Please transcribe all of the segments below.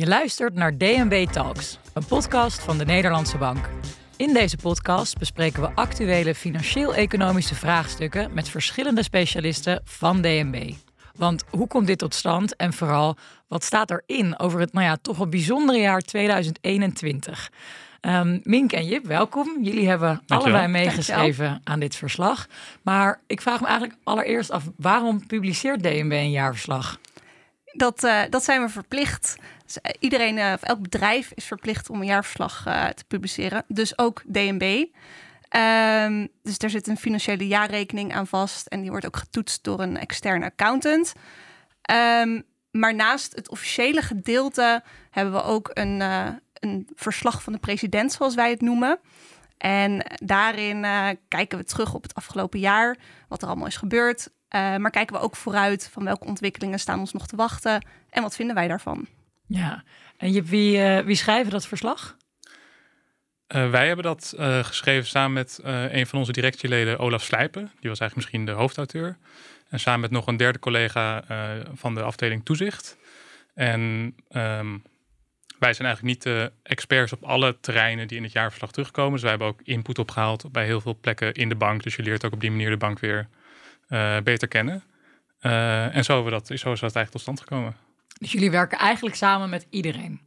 Je luistert naar DNB Talks, een podcast van de Nederlandse Bank. In deze podcast bespreken we actuele financieel-economische vraagstukken met verschillende specialisten van DNB. Want hoe komt dit tot stand en vooral wat staat erin over het nou ja, toch wel bijzondere jaar 2021? Um, Mink en Jip, welkom. Jullie hebben allebei meegeschreven aan dit verslag. Maar ik vraag me eigenlijk allereerst af, waarom publiceert DNB een jaarverslag? Dat, uh, dat zijn we verplicht. Dus eh, iedereen, uh, of elk bedrijf is verplicht om een jaarverslag te publiceren. Dus ook DNB. Um, ehm, dus daar zit een financiële jaarrekening aan vast. En die wordt ook getoetst door een externe accountant. Um, maar naast het officiële gedeelte hebben we ook een, een verslag van de president, zoals wij het noemen. En daarin kijken we terug op het afgelopen jaar, wat er allemaal is gebeurd. Uh, maar kijken we ook vooruit van welke ontwikkelingen staan ons nog te wachten en wat vinden wij daarvan. Ja, en je, wie, uh, wie schrijven dat verslag? wij hebben dat geschreven samen met een van onze directieleden, Olaf Slijpen. Die was eigenlijk misschien de hoofdauteur. En samen met nog een derde collega van de afdeling toezicht. En um, wij zijn eigenlijk niet de experts op alle terreinen die in het jaarverslag terugkomen. Dus wij hebben ook input opgehaald bij heel veel plekken in de bank. Dus je leert ook op die manier de bank weer uh, beter kennen. Uh, en zo, we dat, zo is dat eigenlijk tot stand gekomen. Dus jullie werken eigenlijk samen met iedereen?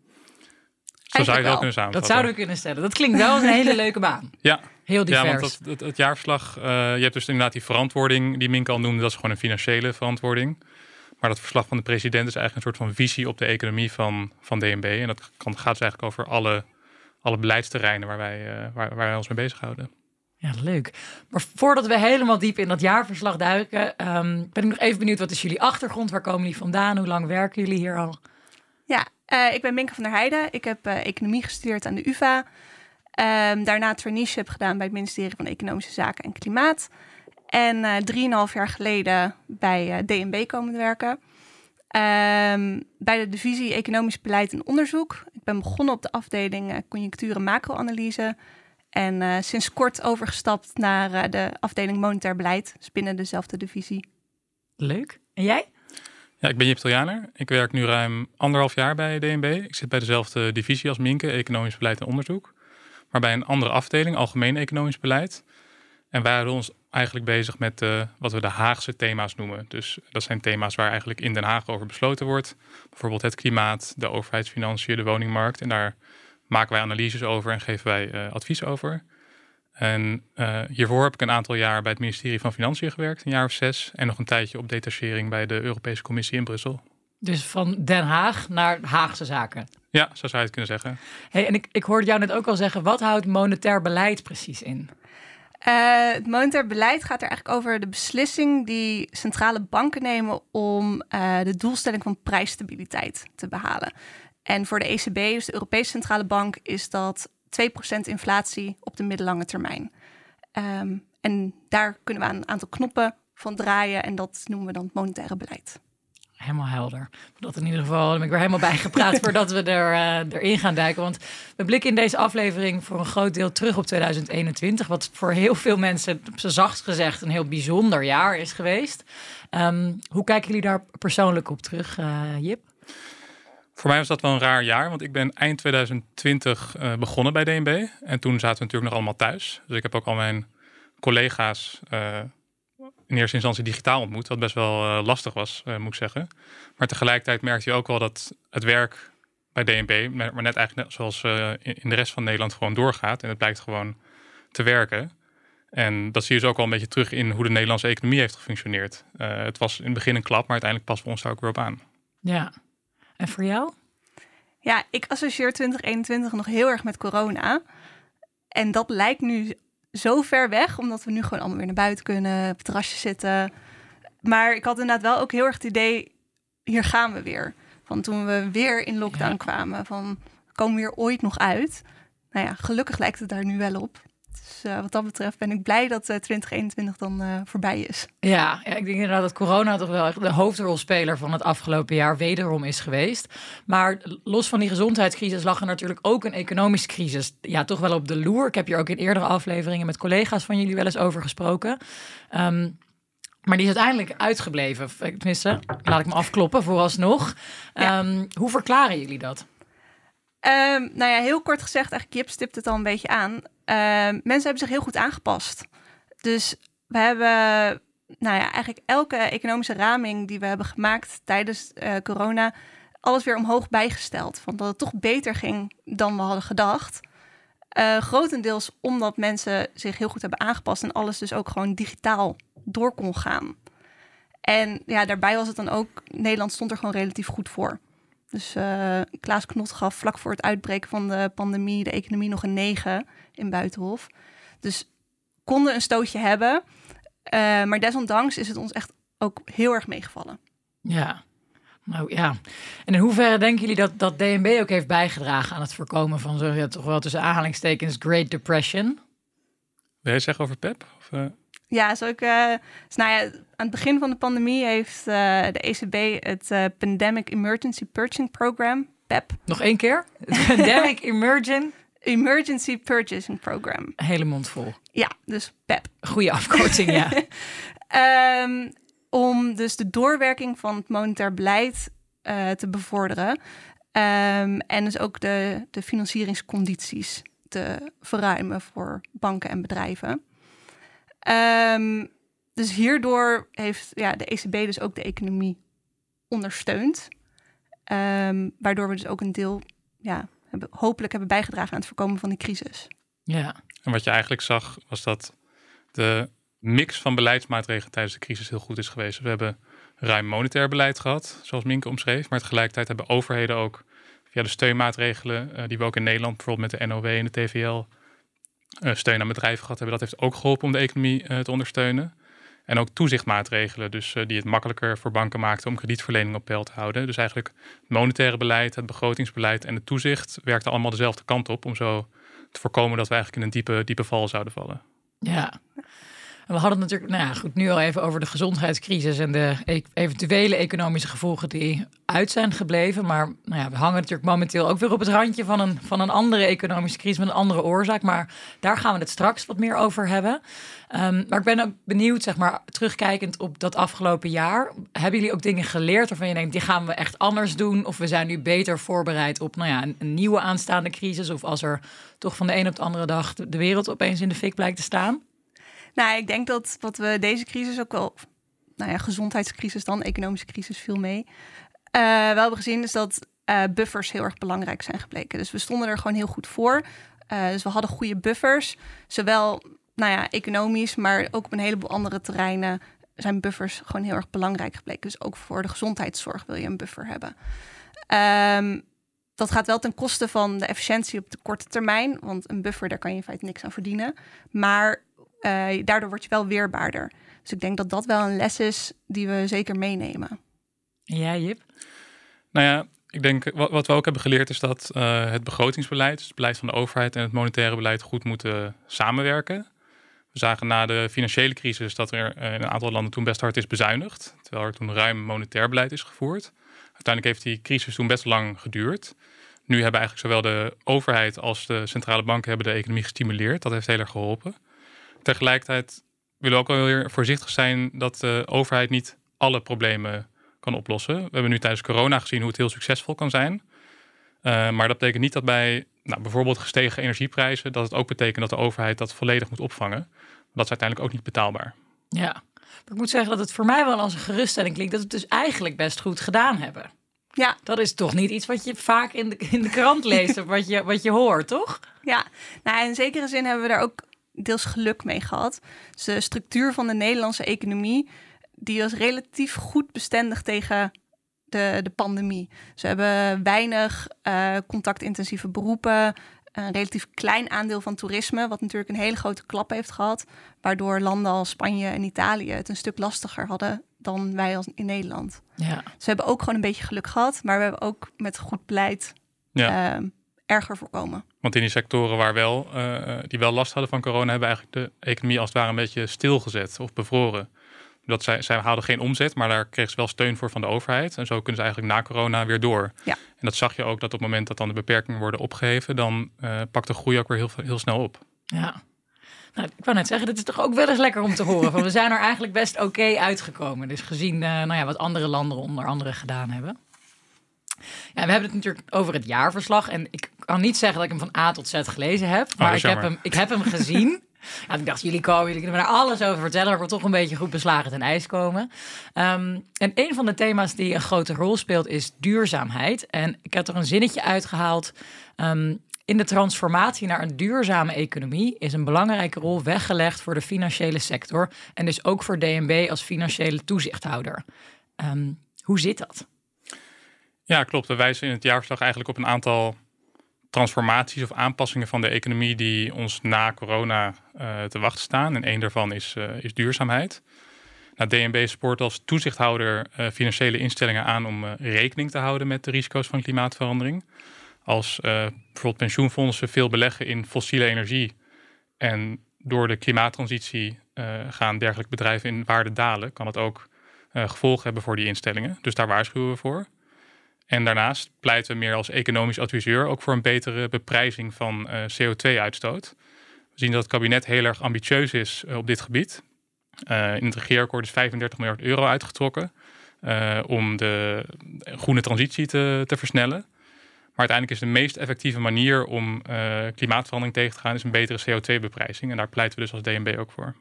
Zo zou je wel kunnen samenvatten. Dat zouden we kunnen stellen. Dat klinkt wel als een hele leuke baan. Ja. Heel divers. Ja, want dat, het, het jaarverslag, uh, je hebt dus inderdaad die verantwoording die Mink al noemde. Dat is gewoon een financiële verantwoording. Maar dat verslag van de president is eigenlijk een soort van visie op de economie van, van DNB. En dat kan, gaat dus eigenlijk over alle, alle beleidsterreinen waar wij, uh, waar, waar wij ons mee bezighouden. Ja, leuk. Maar voordat we helemaal diep in dat jaarverslag duiken, um, ben ik nog even benieuwd, wat is jullie achtergrond? Waar komen jullie vandaan? Hoe lang werken jullie hier al? Ja, uh, ik ben Minke van der Heijden. Ik heb uh, economie gestudeerd aan de UvA. Um, daarna traineeship gedaan bij het ministerie van Economische Zaken en Klimaat. En uh, drieënhalf jaar geleden bij uh, DNB komen werken. Um, bij de divisie Economisch Beleid en Onderzoek. Ik ben begonnen op de afdeling uh, Conjunctuur en Macro-analyse. En sinds kort overgestapt naar de afdeling Monetair Beleid. Dus binnen dezelfde divisie. Leuk. En jij? Ja, ik ben Jip Triljaner. Ik werk nu ruim anderhalf jaar bij DNB. Ik zit bij dezelfde divisie als Minke, Economisch Beleid en Onderzoek. Maar bij een andere afdeling, Algemeen Economisch Beleid. En wij houden ons eigenlijk bezig met uh, wat we de Haagse thema's noemen. Dus dat zijn thema's waar eigenlijk in Den Haag over besloten wordt. Bijvoorbeeld het klimaat, de overheidsfinanciën, de woningmarkt. En daar maken wij analyses over en geven wij uh, advies over. En uh, hiervoor heb ik een aantal jaar bij het ministerie van Financiën gewerkt, een jaar of zes. En nog een tijdje op detachering bij de Europese Commissie in Brussel. Dus van Den Haag naar Haagse zaken. Ja, zo zou je het kunnen zeggen. Hey, en ik, ik hoorde jou net ook al zeggen, wat houdt monetair beleid precies in? Uh, het monetair beleid gaat er eigenlijk over de beslissing die centrale banken nemen om uh, de doelstelling van prijsstabiliteit te behalen. En voor de ECB, dus de Europese Centrale Bank, is dat 2% inflatie op de middellange termijn. Um, en daar kunnen we aan een aantal knoppen van draaien en dat noemen we dan het monetaire beleid helemaal helder. Dat in ieder geval heb ik weer helemaal bijgepraat voordat we er, uh, erin gaan duiken. Want we blikken in deze aflevering voor een groot deel terug op 2021. Wat voor heel veel mensen, op zijn zachtst gezegd, een heel bijzonder jaar is geweest. Um, hoe kijken jullie daar persoonlijk op terug, uh, Jip? Voor mij was dat wel een raar jaar, want ik ben eind 2020 uh, begonnen bij DNB. En toen zaten we natuurlijk nog allemaal thuis. Dus ik heb ook al mijn collega's in eerste instantie digitaal ontmoet, wat best wel uh, lastig was, moet ik zeggen. Maar tegelijkertijd merkte je ook wel dat het werk bij DNB, maar net eigenlijk net zoals in de rest van Nederland gewoon doorgaat. En het blijkt gewoon te werken. En dat zie je dus ook wel een beetje terug in hoe de Nederlandse economie heeft gefunctioneerd. het was in het begin een klap, maar uiteindelijk passen we ons daar ook weer op aan. Ja, en voor jou? Ja, ik associeer 2021 nog heel erg met corona. En dat lijkt nu zo ver weg, omdat we nu gewoon allemaal weer naar buiten kunnen, op het terrasje zitten. Maar ik had inderdaad wel ook heel erg het idee, hier gaan we weer. Van toen we weer in lockdown kwamen, van komen we hier ooit nog uit? Nou ja, gelukkig lijkt het daar nu wel op. Dus uh, wat dat betreft ben ik blij dat uh, 2021 dan uh, voorbij is. Ja, ja, ik denk inderdaad dat corona toch wel de hoofdrolspeler van het afgelopen jaar wederom is geweest. Maar los van die gezondheidscrisis lag er natuurlijk ook een economische crisis. Ja, toch wel op de loer. Ik heb hier ook in eerdere afleveringen met collega's van jullie wel eens over gesproken. Um, maar die is uiteindelijk uitgebleven. Tenminste, laat ik me afkloppen vooralsnog. Ja. Um, hoe verklaren jullie dat? Ehm, nou ja, heel kort gezegd, eigenlijk Jip stipt het al een beetje aan. Ehm, mensen hebben zich heel goed aangepast. Dus we hebben, nou ja, eigenlijk elke economische raming die we hebben gemaakt tijdens eh, corona, alles weer omhoog bijgesteld. Van dat het toch beter ging dan we hadden gedacht. Uh, grotendeels omdat mensen zich heel goed hebben aangepast en alles dus ook gewoon digitaal door kon gaan. En ja, daarbij was het dan ook, Nederland stond er gewoon relatief goed voor. Dus uh, Klaas Knot gaf vlak voor het uitbreken van de pandemie de economie nog een 9 in Buitenhof. Dus konden een stootje hebben. Uh, maar desondanks is het ons echt ook heel erg meegevallen. Ja, nou ja. En in hoeverre denken jullie dat, dat DNB ook heeft bijgedragen aan het voorkomen van zo, ja, toch wel tussen aanhalingstekens Great Depression? Wil je zeggen over PEP? Of, uh... Ja, zo ik, uh, dus nou ja, aan het begin van de pandemie heeft uh, de ECB het Pandemic Emergency Purchasing Program, PEP. Nog één keer? Pandemic Emergent. Emergency Purchasing Program. Hele mond vol. Ja, dus PEP. Goede afkorting, ja. um, om dus de doorwerking van het monetair beleid uh, te bevorderen. Um, en dus ook de, de financieringscondities te verruimen voor banken en bedrijven. Um, dus hierdoor heeft ja, de ECB dus ook de economie ondersteund. Um, waardoor we dus ook een deel ja, hebben, hopelijk hebben bijgedragen aan het voorkomen van die crisis. Ja. En wat je eigenlijk zag was dat de mix van beleidsmaatregelen tijdens de crisis heel goed is geweest. We hebben ruim monetair beleid gehad, zoals Minke omschreef. Maar tegelijkertijd hebben overheden ook via de steunmaatregelen, uh, die we ook in Nederland bijvoorbeeld met de NOW en de TVL uh, steun aan bedrijven gehad hebben, dat heeft ook geholpen om de economie uh, te ondersteunen. En ook toezichtmaatregelen, dus die het makkelijker voor banken maakten om kredietverlening op peil te houden. Dus eigenlijk het monetaire beleid, het begrotingsbeleid en het toezicht werkten allemaal dezelfde kant op om zo te voorkomen dat we eigenlijk in een diepe, diepe val zouden vallen. Ja, we hadden het natuurlijk, nou goed, nu al even over de gezondheidscrisis en de e eventuele economische gevolgen die uit zijn gebleven. Maar nou ja, we hangen natuurlijk momenteel ook weer op het randje van een, van een andere economische crisis met een andere oorzaak. Maar daar gaan we het straks wat meer over hebben. Um, maar ik ben ook benieuwd, zeg maar, terugkijkend op dat afgelopen jaar. Hebben jullie ook dingen geleerd waarvan je denkt, die gaan we echt anders doen? Of we zijn nu beter voorbereid op nou ja, een, een nieuwe aanstaande crisis? Of als er toch van de een op de andere dag de wereld opeens in de fik blijkt te staan? Nou, ik denk dat wat we deze crisis ook wel, nou ja, gezondheidscrisis dan, economische crisis viel mee. Uh, wel hebben gezien is dat uh, buffers heel erg belangrijk zijn gebleken. Dus we stonden er gewoon heel goed voor. Uh, dus we hadden goede buffers, zowel nou ja, economisch, maar ook op een heleboel andere terreinen zijn buffers gewoon heel erg belangrijk gebleken. Dus ook voor de gezondheidszorg wil je een buffer hebben. Um, dat gaat wel ten koste van de efficiëntie op de korte termijn, want een buffer daar kan je in feite niks aan verdienen. Maar uh, daardoor word je wel weerbaarder. Dus ik denk dat dat wel een les is die we zeker meenemen. En jij, Jip? Nou ja, ik denk wat, wat we ook hebben geleerd is dat uh, het begrotingsbeleid, dus het beleid van de overheid en het monetaire beleid goed moeten samenwerken. We zagen na de financiële crisis dat er in een aantal landen toen best hard is bezuinigd, terwijl er toen ruim monetair beleid is gevoerd. Uiteindelijk heeft die crisis toen best lang geduurd. Nu hebben eigenlijk zowel de overheid als de centrale banken hebben de economie gestimuleerd. Dat heeft heel erg geholpen tegelijkertijd willen we ook wel weer voorzichtig zijn dat de overheid niet alle problemen kan oplossen. We hebben nu tijdens corona gezien hoe het heel succesvol kan zijn. Uh, maar dat betekent niet dat bij nou, bijvoorbeeld gestegen energieprijzen, dat het ook betekent dat de overheid dat volledig moet opvangen. Dat is uiteindelijk ook niet betaalbaar. Ja, maar ik moet zeggen dat het voor mij wel als een geruststelling klinkt dat we het dus eigenlijk best goed gedaan hebben. Ja. Dat is toch niet iets wat je vaak in de, in de krant leest of wat je, wat je hoort, toch? Ja, nou in zekere zin hebben we daar ook deels geluk mee gehad. Dus de structuur van de Nederlandse economie, die was relatief goed bestendig tegen de, de pandemie. Ze hebben weinig uh, contactintensieve beroepen, een relatief klein aandeel van toerisme, wat natuurlijk een hele grote klap heeft gehad, waardoor landen als Spanje en Italië het een stuk lastiger hadden dan wij als in Nederland. Ja. Ze hebben ook gewoon een beetje geluk gehad, maar we hebben ook met goed beleid ja. uh, erger voorkomen. Want in die sectoren waar wel, uh, die wel last hadden van corona, hebben eigenlijk de economie als het ware een beetje stilgezet of bevroren. Dat zij, zij hadden geen omzet, maar daar kregen ze wel steun voor van de overheid. En zo kunnen ze eigenlijk na corona weer door. Ja. En dat zag je ook dat op het moment dat dan de beperkingen worden opgeheven, dan uh, pakt de groei ook weer heel, heel snel op. Ja. Nou, ik wou net zeggen, dit is toch ook wel eens lekker om te horen. Van we zijn er eigenlijk best oké uitgekomen. Dus gezien uh, nou ja, wat andere landen onder andere gedaan hebben. Ja, we hebben het natuurlijk over het jaarverslag. En ik kan niet zeggen dat ik hem van A tot Z gelezen heb, Oh, maar ik heb, hem, ik heb hem gezien. Ja, ik dacht, jullie komen, jullie kunnen me daar alles over vertellen. Maar ik wil toch een beetje goed beslagen ten ijs komen. Ehm, en een van de thema's die een grote rol speelt is duurzaamheid. En ik heb er een zinnetje uitgehaald. Ehm, in de transformatie naar een duurzame economie is een belangrijke rol weggelegd voor de financiële sector. En dus ook voor DNB als financiële toezichthouder. Ehm, hoe zit dat? Ja, klopt. We wijzen in het jaarverslag eigenlijk op een aantal transformaties of aanpassingen van de economie die ons na corona uh, te wachten staan. En één daarvan is, uh, is duurzaamheid. Nou, DNB spoort als toezichthouder uh, financiële instellingen aan om rekening te houden met de risico's van klimaatverandering. Als bijvoorbeeld pensioenfondsen veel beleggen in fossiele energie en door de klimaattransitie gaan dergelijke bedrijven in waarde dalen, kan het ook gevolgen hebben voor die instellingen. Dus daar waarschuwen we voor. En daarnaast pleiten we meer als economisch adviseur ook voor een betere beprijzing van uh, CO2-uitstoot. We zien dat het kabinet heel erg ambitieus is uh, op dit gebied. Uh, in het regeerakkoord is 35 miljard euro uitgetrokken om de groene transitie te, te, versnellen. Maar uiteindelijk is de meest effectieve manier om klimaatverandering tegen te gaan, is een betere CO2-beprijzing. En daar pleiten we dus als DNB ook voor.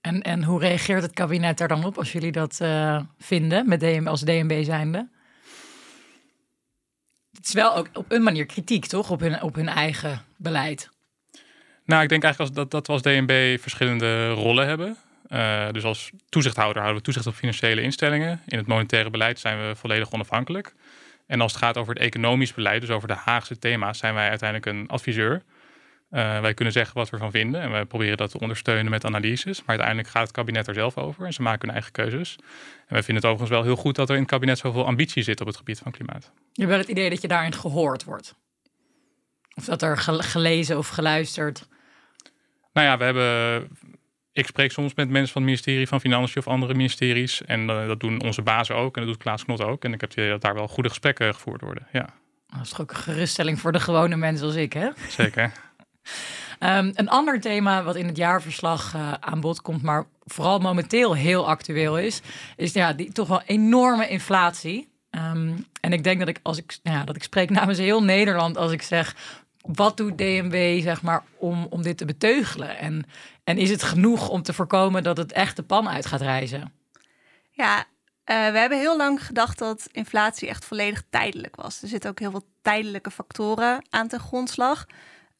En, en hoe reageert het kabinet er dan op als jullie dat vinden, met DNB, als DNB zijnde? Het is wel ook op een manier kritiek, toch? Op hun, op hun eigen beleid. Nou, ik denk eigenlijk dat, dat we als DNB verschillende rollen hebben. Uh, dus als toezichthouder houden we toezicht op financiële instellingen. In het monetaire beleid zijn we volledig onafhankelijk. En als het gaat over het economisch beleid, dus over de Haagse thema's, zijn wij uiteindelijk een adviseur. Uh, wij kunnen zeggen wat we ervan vinden en we proberen dat te ondersteunen met analyses. Maar uiteindelijk gaat het kabinet er zelf over en ze maken hun eigen keuzes. En wij vinden het overigens wel heel goed dat er in het kabinet zoveel ambitie zit op het gebied van klimaat. Je hebt wel het idee dat je daarin gehoord wordt? Of dat er gelezen of geluisterd? Nou ja, we hebben. Ik spreek soms met mensen van het ministerie van Financiën of andere ministeries. En uh, dat doen onze bazen ook. En dat doet Klaas Knot ook. En ik heb het idee dat daar wel goede gesprekken gevoerd worden. Ja. Dat is toch ook een geruststelling voor de gewone mensen als ik, hè? Zeker. Um, een ander thema wat in het jaarverslag uh, aan bod komt, maar vooral momenteel heel actueel is, is ja, die toch wel enorme inflatie. Um, en ik denk dat ik als ik, nou ja, dat ik spreek namens heel Nederland als ik zeg, wat doet DNB zeg maar om, om dit te beteugelen? En, en is het genoeg om te voorkomen dat het echt de pan uit gaat reizen? Ja, uh, we hebben heel lang gedacht dat inflatie echt volledig tijdelijk was. Er zitten ook heel veel tijdelijke factoren aan ten grondslag.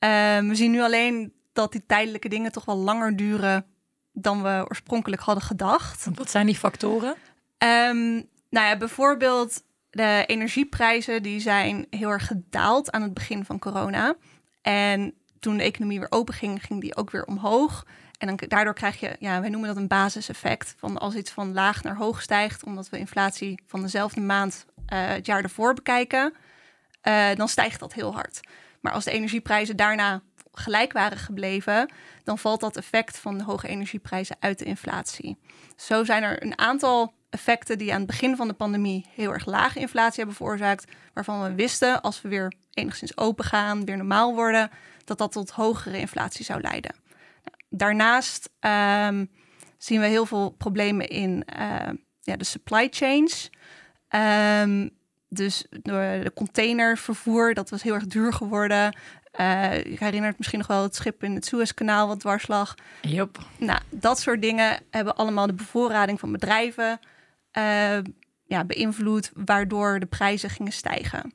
Uh, we zien nu alleen dat die tijdelijke dingen toch wel langer duren dan we oorspronkelijk hadden gedacht. Wat zijn die factoren? Um, nou ja, bijvoorbeeld de energieprijzen die zijn heel erg gedaald aan het begin van corona. En toen de economie weer open ging, ging die ook weer omhoog. En dan, daardoor krijg je, ja, wij noemen dat een basiseffect. Van als iets van laag naar hoog stijgt, omdat we inflatie van dezelfde maand uh, het jaar ervoor bekijken, uh, dan stijgt dat heel hard. Maar als de energieprijzen daarna gelijk waren gebleven, dan valt dat effect van de hoge energieprijzen uit de inflatie. Zo zijn er een aantal effecten die aan het begin van de pandemie heel erg lage inflatie hebben veroorzaakt, waarvan we wisten als we weer enigszins open gaan, weer normaal worden, dat dat tot hogere inflatie zou leiden. Daarnaast um, zien we heel veel problemen in uh, ja, de supply chains. Um, dus door de containervervoer, dat was heel erg duur geworden. Uh, je herinnert misschien nog wel het schip in het Suezkanaal wat dwars lag. Yep. Nou, dat soort dingen hebben allemaal de bevoorrading van bedrijven uh, ja, beïnvloed, waardoor de prijzen gingen stijgen.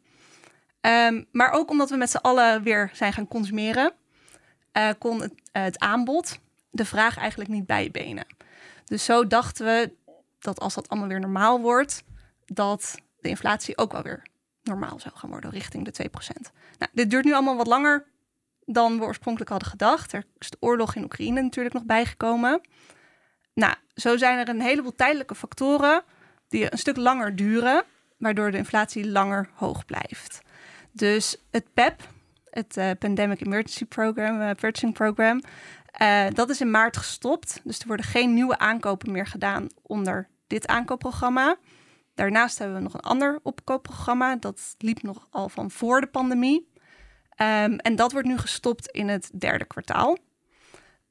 Um, maar ook omdat we met z'n allen weer zijn gaan consumeren, uh, kon het, het, aanbod de vraag eigenlijk niet bijbenen. Dus zo dachten we dat als dat allemaal weer normaal wordt, dat de inflatie ook wel weer normaal zou gaan worden, richting de 2%. Nou, dit duurt nu allemaal wat langer dan we oorspronkelijk hadden gedacht. Er is de oorlog in Oekraïne natuurlijk nog bijgekomen. Nou, zo zijn er een heleboel tijdelijke factoren die een stuk langer duren, waardoor de inflatie langer hoog blijft. Dus het PEP, het uh, Pandemic Emergency Program, uh, Purchasing Program, uh, dat is in maart gestopt. Dus er worden geen nieuwe aankopen meer gedaan onder dit aankoopprogramma. Daarnaast hebben we nog een ander opkoopprogramma. Dat liep nog al van voor de pandemie. Um, en dat wordt nu gestopt in het derde kwartaal.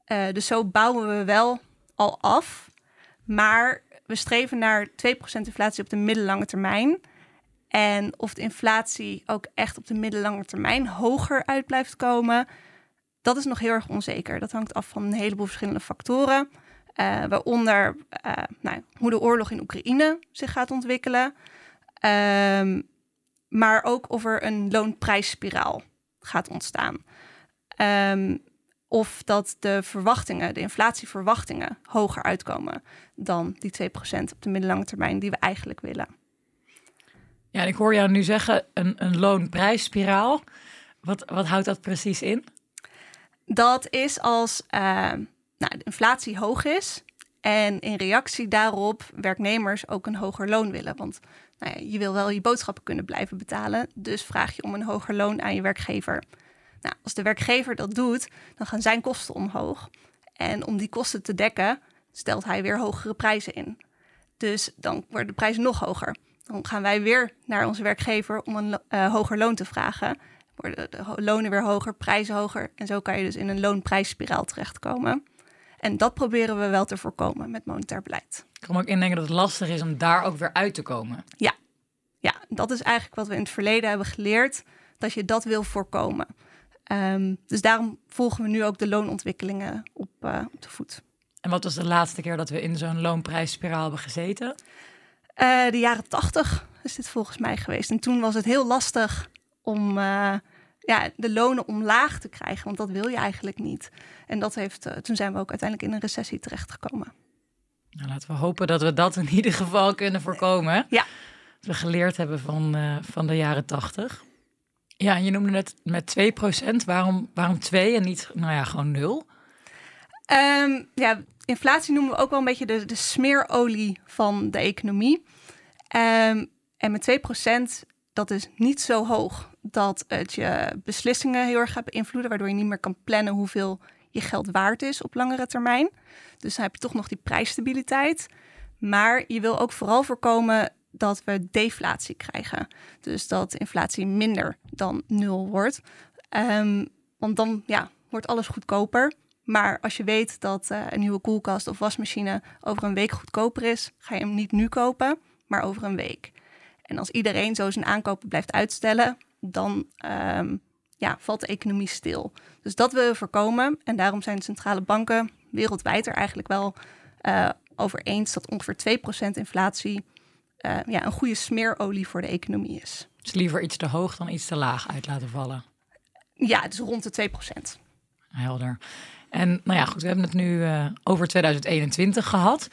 Uh, dus zo bouwen we wel al af. Maar we streven naar 2% inflatie op de middellange termijn. En of de inflatie ook echt op de middellange termijn hoger uit blijft komen, dat is nog heel erg onzeker. Dat hangt af van een heleboel verschillende factoren. Uh, waaronder uh, nou, hoe de oorlog in Oekraïne zich gaat ontwikkelen. Um, maar ook of er een loonprijsspiraal gaat ontstaan. Um, of dat de verwachtingen, de inflatieverwachtingen, hoger uitkomen dan die 2% op de middellange termijn die we eigenlijk willen. Ja, en ik hoor jou nu zeggen een, een loonprijsspiraal. Wat, wat houdt dat precies in? Dat is als uh, nou, de inflatie hoog is en in reactie daarop werknemers ook een hoger loon willen. Want nou ja, je wil wel je boodschappen kunnen blijven betalen, dus vraag je om een hoger loon aan je werkgever. Nou, als de werkgever dat doet, dan gaan zijn kosten omhoog. En om die kosten te dekken, stelt hij weer hogere prijzen in. Dus dan worden de prijzen nog hoger. Dan gaan wij weer naar onze werkgever om een uh, hoger loon te vragen. Worden de lonen weer hoger, prijzen hoger. En zo kan je dus in een loonprijsspiraal terechtkomen. En dat proberen we wel te voorkomen met monetair beleid. Ik kan me ook indenken dat het lastig is om daar ook weer uit te komen. Ja, ja dat is eigenlijk wat we in het verleden hebben geleerd. Dat je dat wil voorkomen. Um, dus daarom volgen we nu ook de loonontwikkelingen op, uh, op de voet. En wat was de laatste keer dat we in zo'n loonprijsspiraal hebben gezeten? Uh, de jaren tachtig is dit volgens mij geweest. En toen was het heel lastig om uh, ja, de lonen omlaag te krijgen, want dat wil je eigenlijk niet. En dat heeft, toen zijn we ook uiteindelijk in een recessie terechtgekomen. Nou, laten we hopen dat we dat in ieder geval kunnen voorkomen. Ja. Dat we geleerd hebben van, van de jaren tachtig. Ja, je noemde net met 2%. Waarom, waarom 2 en niet, nou ja, gewoon 0? Um, ja, inflatie noemen we ook wel een beetje de, de smeerolie van de economie. Um, en met 2% dat is niet zo hoog dat het je beslissingen heel erg gaat beïnvloeden, waardoor je niet meer kan plannen hoeveel je geld waard is op langere termijn. Dus dan heb je toch nog die prijsstabiliteit. Maar je wil ook vooral voorkomen dat we deflatie krijgen. Dus dat inflatie minder dan nul wordt. Um, want dan ja, wordt alles goedkoper. Maar als je weet dat uh, een nieuwe koelkast of wasmachine over een week goedkoper is, ga je hem niet nu kopen, maar over een week. En als iedereen zo zijn aankopen blijft uitstellen, dan um, ja, valt de economie stil. Dus dat willen we voorkomen. En daarom zijn de centrale banken wereldwijd er eigenlijk wel uh, over eens dat ongeveer 2% inflatie uh, ja, een goede smeerolie voor de economie is. Dus liever iets te hoog dan iets te laag uit laten vallen. Ja, dus rond de 2% Helder. En nou ja, goed, we hebben het nu uh, over 2021 gehad.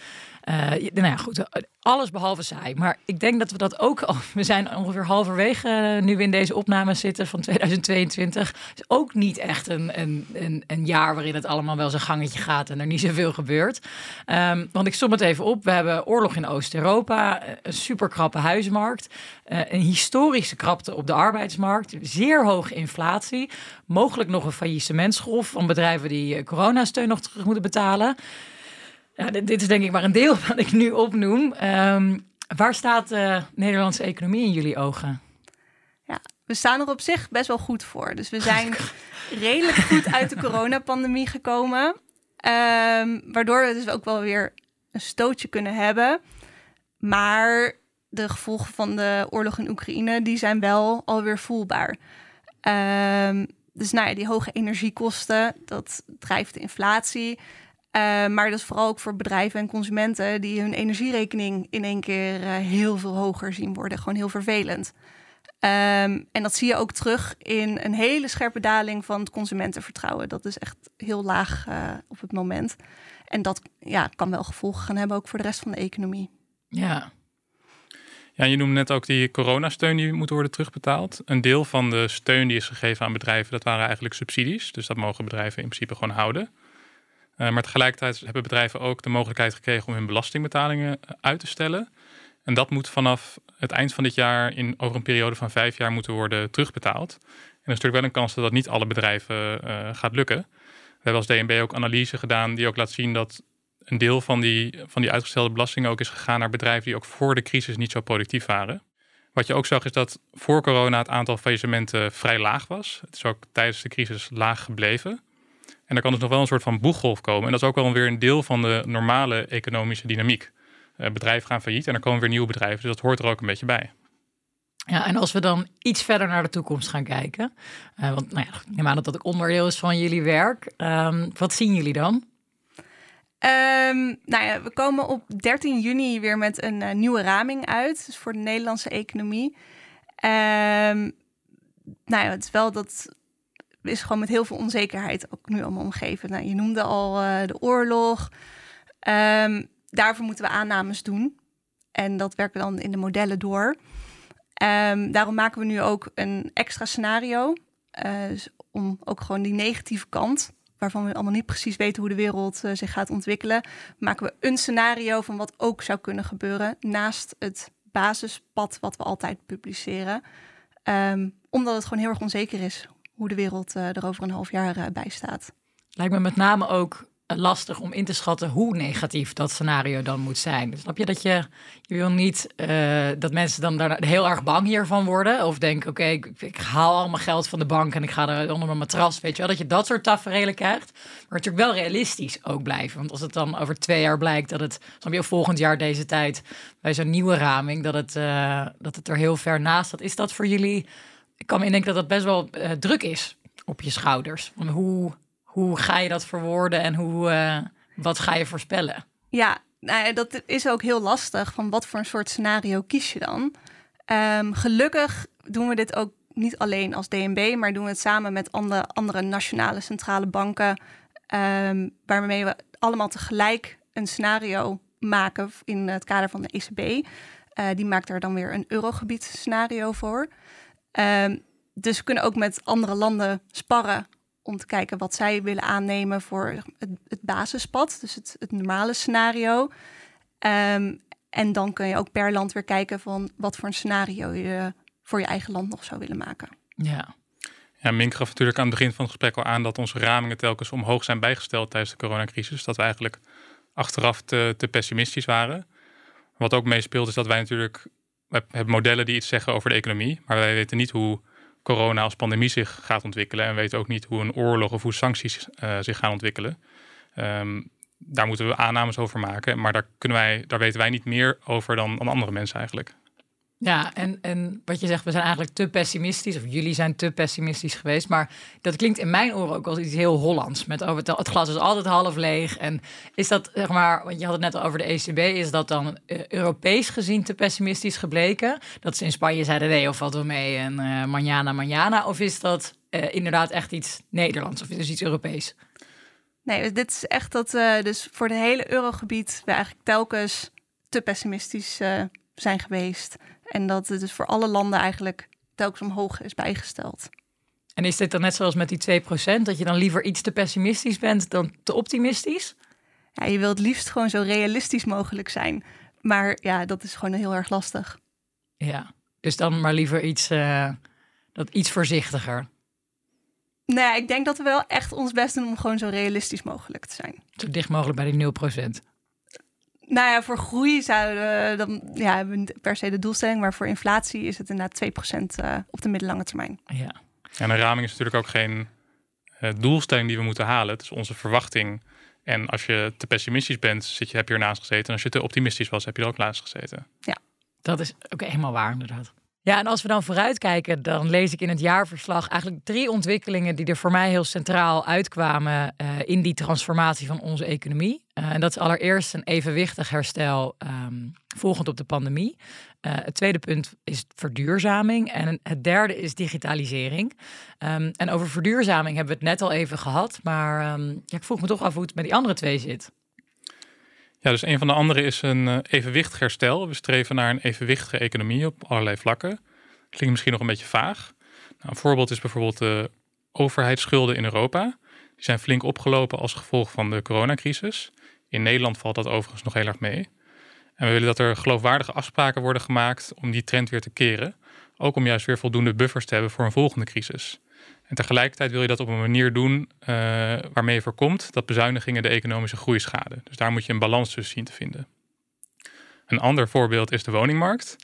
Uh, nou ja, goed, alles behalve saai. Maar ik denk dat we dat ook. We zijn ongeveer halverwege uh, nu we in deze opname zitten van 2022. Is ook niet echt een, een, een, een, jaar waarin het allemaal wel zijn gangetje gaat en er niet zoveel gebeurt. Um, want ik som het even op. We hebben oorlog in Oost-Europa, een superkrappe huismarkt, een historische krapte op de arbeidsmarkt, zeer hoge inflatie, mogelijk nog een faillissementsgolf van bedrijven die coronasteun nog terug moeten betalen. Ja, dit, is denk ik maar een deel wat ik nu opnoem. Um, waar staat de Nederlandse economie in jullie ogen? Ja, we staan er op zich best wel goed voor. Dus we zijn redelijk goed uit de coronapandemie gekomen. Um, waardoor we dus ook wel weer een stootje kunnen hebben. Maar de gevolgen van de oorlog in Oekraïne, die zijn wel alweer voelbaar. Um, dus nou ja, die hoge energiekosten, dat drijft de inflatie. Uh, maar dat is vooral ook voor bedrijven en consumenten die hun energierekening in één keer uh, heel veel hoger zien worden. Gewoon heel vervelend. Um, en dat zie je ook terug in een hele scherpe daling van het consumentenvertrouwen. Dat is echt heel laag uh, op het moment. En dat ja, kan wel gevolgen gaan hebben ook voor de rest van de economie. Ja. Ja, je noemde net ook die coronasteun die moet worden terugbetaald. Een deel van de steun die is gegeven aan bedrijven, dat waren eigenlijk subsidies. Dus dat mogen bedrijven in principe gewoon houden. Uh, maar tegelijkertijd hebben bedrijven ook de mogelijkheid gekregen om hun belastingbetalingen eh, uit te stellen. En dat moet vanaf het eind van dit jaar in over een periode van vijf jaar moeten worden terugbetaald. En er is natuurlijk wel een kans dat dat niet alle bedrijven uh, gaat lukken. We hebben als DNB ook analyse gedaan die ook laat zien dat een deel van die, van die uitgestelde belastingen ook is gegaan naar bedrijven die ook voor de crisis niet zo productief waren. Wat je ook zag is dat voor corona het aantal faillissementen vrij laag was. Het is ook tijdens de crisis laag gebleven. En er kan dus nog wel een soort van boeggolf komen. En dat is ook wel weer een deel van de normale economische dynamiek. Uh, bedrijven gaan failliet en er komen weer nieuwe bedrijven. Dus dat hoort er ook een beetje bij. Ja, en als we dan iets verder naar de toekomst gaan kijken, uh, want nou ja, ik neem aan dat dat ook onderdeel is van jullie werk. Um, wat zien jullie dan? Um, nou ja, we komen op 13 juni weer met een uh, nieuwe raming uit, dus voor de Nederlandse economie. Um, nou ja, het is wel dat is gewoon met heel veel onzekerheid ook nu allemaal omgeven. Nou, je noemde al uh, de oorlog. Um, daarvoor moeten we aannames doen. En dat werken we dan in de modellen door. Um, daarom maken we nu ook een extra scenario. Uh, om ook gewoon die negatieve kant, waarvan we allemaal niet precies weten hoe de wereld uh, zich gaat ontwikkelen, maken we een scenario van wat ook zou kunnen gebeuren naast het basispad wat we altijd publiceren. Um, omdat het gewoon heel erg onzeker is hoe de wereld uh, er over een half jaar uh, bij staat. Lijkt me met name ook lastig om in te schatten hoe negatief dat scenario dan moet zijn. Snap je dat je, je wil niet dat mensen dan daar heel erg bang hiervan worden? Of denken, oké, ik, ik, haal al mijn geld van de bank en ik ga er onder mijn matras. Weet je wel, dat je dat soort tafereelen krijgt. Maar natuurlijk wel realistisch ook blijven. Want als het dan over twee jaar blijkt dat het, snap je, volgend jaar deze tijd bij zo'n nieuwe raming, dat het, dat het er heel ver naast staat. Is dat voor jullie, ik kan me indenken dat dat best wel uh, druk is op je schouders. Hoe hoe ga je dat verwoorden en hoe, uh, wat ga je voorspellen? Ja, nou, dat is ook heel lastig. Van wat voor een soort scenario kies je dan? Um, gelukkig doen we dit ook niet alleen als DNB, maar doen we het samen met andere, andere nationale centrale banken, um, waarmee we allemaal tegelijk een scenario maken in het kader van de ECB. Uh, die maakt er dan weer een eurogebied scenario voor. Um, dus we kunnen ook met andere landen sparren om te kijken wat zij willen aannemen voor het, het basispad, dus het, het normale scenario. Um, en dan kun je ook per land weer kijken van wat voor een scenario je voor je eigen land nog zou willen maken. Ja. Ja, Mink gaf natuurlijk aan het begin van het gesprek al aan dat onze ramingen telkens omhoog zijn bijgesteld tijdens de coronacrisis. Dat we eigenlijk achteraf te, te pessimistisch waren. Wat ook meespeelt is dat wij natuurlijk we hebben modellen die iets zeggen over de economie, maar wij weten niet hoe corona als pandemie zich gaat ontwikkelen. En weten ook niet hoe een oorlog of hoe sancties uh, zich gaan ontwikkelen. Um, daar moeten we aannames over maken. Maar daar, kunnen wij, daar weten wij niet meer over dan, dan andere mensen eigenlijk. Ja, en, en wat je zegt, we zijn eigenlijk te pessimistisch, of jullie zijn te pessimistisch geweest. Maar dat klinkt in mijn oren ook als iets heel Hollands. Met over het, het glas is altijd half leeg. En is dat, zeg maar, want je had het net al over de ECB, is dat dan uh, Europees gezien te pessimistisch gebleken? Dat ze in Spanje zeiden, nee, of valt wel mee en uh, manjana, manjana. Of is dat uh, inderdaad echt iets Nederlands of is het iets Europees? Nee, dus dit is echt dat, dus voor het hele eurogebied we eigenlijk telkens te pessimistisch zijn geweest. En dat het dus voor alle landen eigenlijk telkens omhoog is bijgesteld. En is dit dan net zoals met die 2%, dat je dan liever iets te pessimistisch bent dan te optimistisch? Ja, je wilt liefst gewoon zo realistisch mogelijk zijn. Maar ja, dat is gewoon heel erg lastig. Ja, dus dan maar liever iets, uh, dat iets voorzichtiger. Nee, nou ik denk dat we wel echt ons best doen om gewoon zo realistisch mogelijk te zijn. Zo dicht mogelijk bij die 0%. Nou ja, voor groei zouden we dan ja, hebben we per se de doelstelling, maar voor inflatie is het inderdaad 2% uh, op de middellange termijn. Ja. En een raming is natuurlijk ook geen uh, doelstelling die we moeten halen. Het is onze verwachting. En als je te pessimistisch bent, zit je, heb je ernaast gezeten. En als je te optimistisch was, heb je er ook naast gezeten. Ja. Dat is ook helemaal waar, inderdaad. Ja, en als we dan vooruitkijken, dan lees ik in het jaarverslag eigenlijk drie ontwikkelingen die er voor mij heel centraal uitkwamen uh, in die transformatie van onze economie. Uh, en dat is allereerst een evenwichtig herstel um, volgend op de pandemie. Uh, het tweede punt is verduurzaming. En het derde is digitalisering. Um, en over verduurzaming hebben we het net al even gehad. Maar um, ja, ik vroeg me toch af hoe het met die andere twee zit. Ja, dus een van de andere is een uh, evenwichtig herstel. We streven naar een evenwichtige economie op allerlei vlakken. Klinkt misschien nog een beetje vaag. Nou, een voorbeeld is bijvoorbeeld de overheidsschulden in Europa. Die zijn flink opgelopen als gevolg van de coronacrisis. In Nederland valt dat overigens nog heel erg mee. En we willen dat er geloofwaardige afspraken worden gemaakt om die trend weer te keren. Ook om juist weer voldoende buffers te hebben voor een volgende crisis. En tegelijkertijd wil je dat op een manier doen uh, waarmee je voorkomt dat bezuinigingen de economische groei schaden. Dus daar moet je een balans tussen zien te vinden. Een ander voorbeeld is de woningmarkt.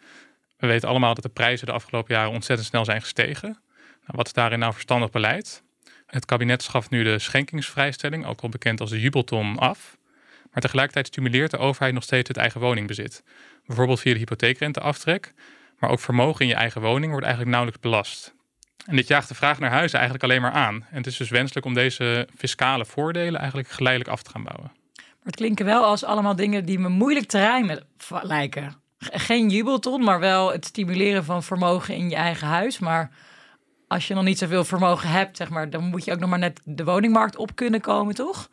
We weten allemaal dat de prijzen de afgelopen jaren ontzettend snel zijn gestegen. Nou, wat is daarin nou verstandig beleid? Het kabinet schaft nu de schenkingsvrijstelling, ook al bekend als de jubelton, af. Maar tegelijkertijd stimuleert de overheid nog steeds het eigen woningbezit. Bijvoorbeeld via de hypotheekrenteaftrek, Maar ook vermogen in je eigen woning wordt eigenlijk nauwelijks belast. En dit jaagt de vraag naar huizen eigenlijk alleen maar aan. En het is dus wenselijk om deze fiscale voordelen eigenlijk geleidelijk af te gaan bouwen. Maar het klinken wel als allemaal dingen die me moeilijk te rijmen lijken. Geen jubelton, maar wel het stimuleren van vermogen in je eigen huis. Maar als je nog niet zoveel vermogen hebt, zeg maar, dan moet je ook nog maar net de woningmarkt op kunnen komen, toch?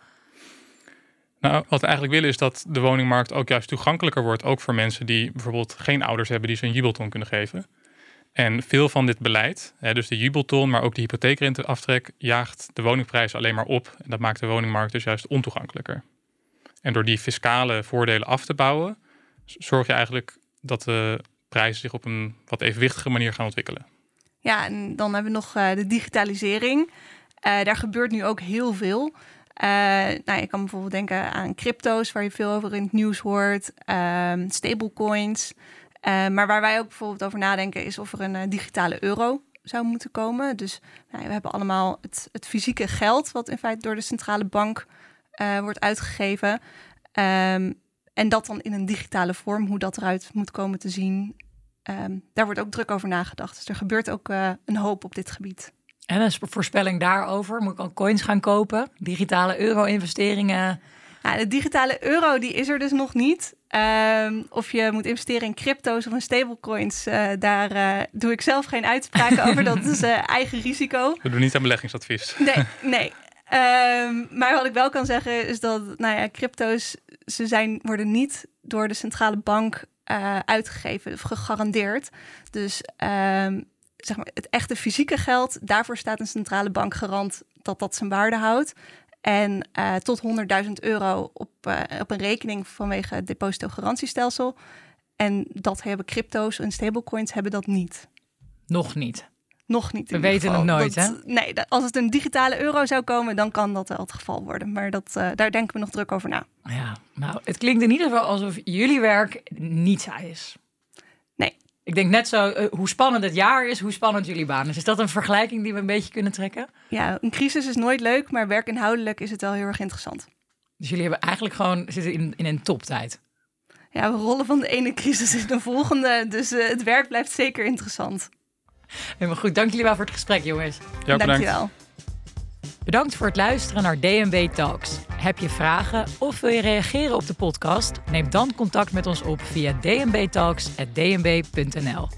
Nou, wat we eigenlijk willen is dat de woningmarkt ook juist toegankelijker wordt, ook voor mensen die bijvoorbeeld geen ouders hebben die ze een jubelton kunnen geven. En veel van dit beleid, hè, dus de jubelton, maar ook de hypotheekrenteaftrek, jaagt de woningprijzen alleen maar op. En dat maakt de woningmarkt dus juist ontoegankelijker. En door die fiscale voordelen af te bouwen, zorg je eigenlijk dat de prijzen zich op een wat evenwichtige manier gaan ontwikkelen. Ja, en dan hebben we nog uh, de digitalisering. Uh, daar gebeurt nu ook heel veel. Uh, nou, je kan bijvoorbeeld denken aan crypto's, waar je veel over in het nieuws hoort, ehm, stablecoins. maar waar wij ook bijvoorbeeld over nadenken, is of er een digitale euro zou moeten komen. Dus nou, we hebben allemaal het, het, fysieke geld, wat in feite door de centrale bank wordt uitgegeven. Um, en dat dan in een digitale vorm, hoe dat eruit moet komen te zien. Daar wordt ook druk over nagedacht. Dus er gebeurt ook een hoop op dit gebied. En een voorspelling daarover? Moet ik al coins gaan kopen? Digitale euro-investeringen? Ja, de digitale euro die is er dus nog niet. Um, of je moet investeren in crypto's of in stablecoins, uh, daar uh, doe ik zelf geen uitspraken over. Dat is eigen risico. We doen niet aan beleggingsadvies. Nee, nee. Um, maar wat ik wel kan zeggen is dat nou ja, crypto's, ze zijn, worden niet door de centrale bank uh, uitgegeven of gegarandeerd. Dus um, zeg maar, het echte fysieke geld, daarvoor staat een centrale bank garant dat dat zijn waarde houdt. En uh, tot 100.000 euro op, uh, op een rekening vanwege het depositogarantiestelsel. En dat hebben crypto's en stablecoins hebben dat niet. Nog niet. Nog niet. We weten het nooit, hè? Nee, als het een digitale euro zou komen, dan kan dat wel het geval worden. Maar dat, uh, daar denken we nog druk over na. Ja, nou, het klinkt in ieder geval alsof jullie werk niet saai is. Ik denk net zo, uh, hoe spannend het jaar is, hoe spannend jullie baan is. Is dat een vergelijking die we een beetje kunnen trekken? Ja, een crisis is nooit leuk, maar werkinhoudelijk is het wel heel erg interessant. Dus jullie hebben eigenlijk gewoon zitten in, in een toptijd. Ja, we rollen van de ene crisis in de volgende. Dus uh, het werk blijft zeker interessant. Helemaal goed. Dank jullie wel voor het gesprek, jongens. Ja, Dank je wel. Bedankt voor het luisteren naar DNB Talks. Heb je vragen of wil je reageren op de podcast? Neem dan contact met ons op via dnbtalks.dnb.nl.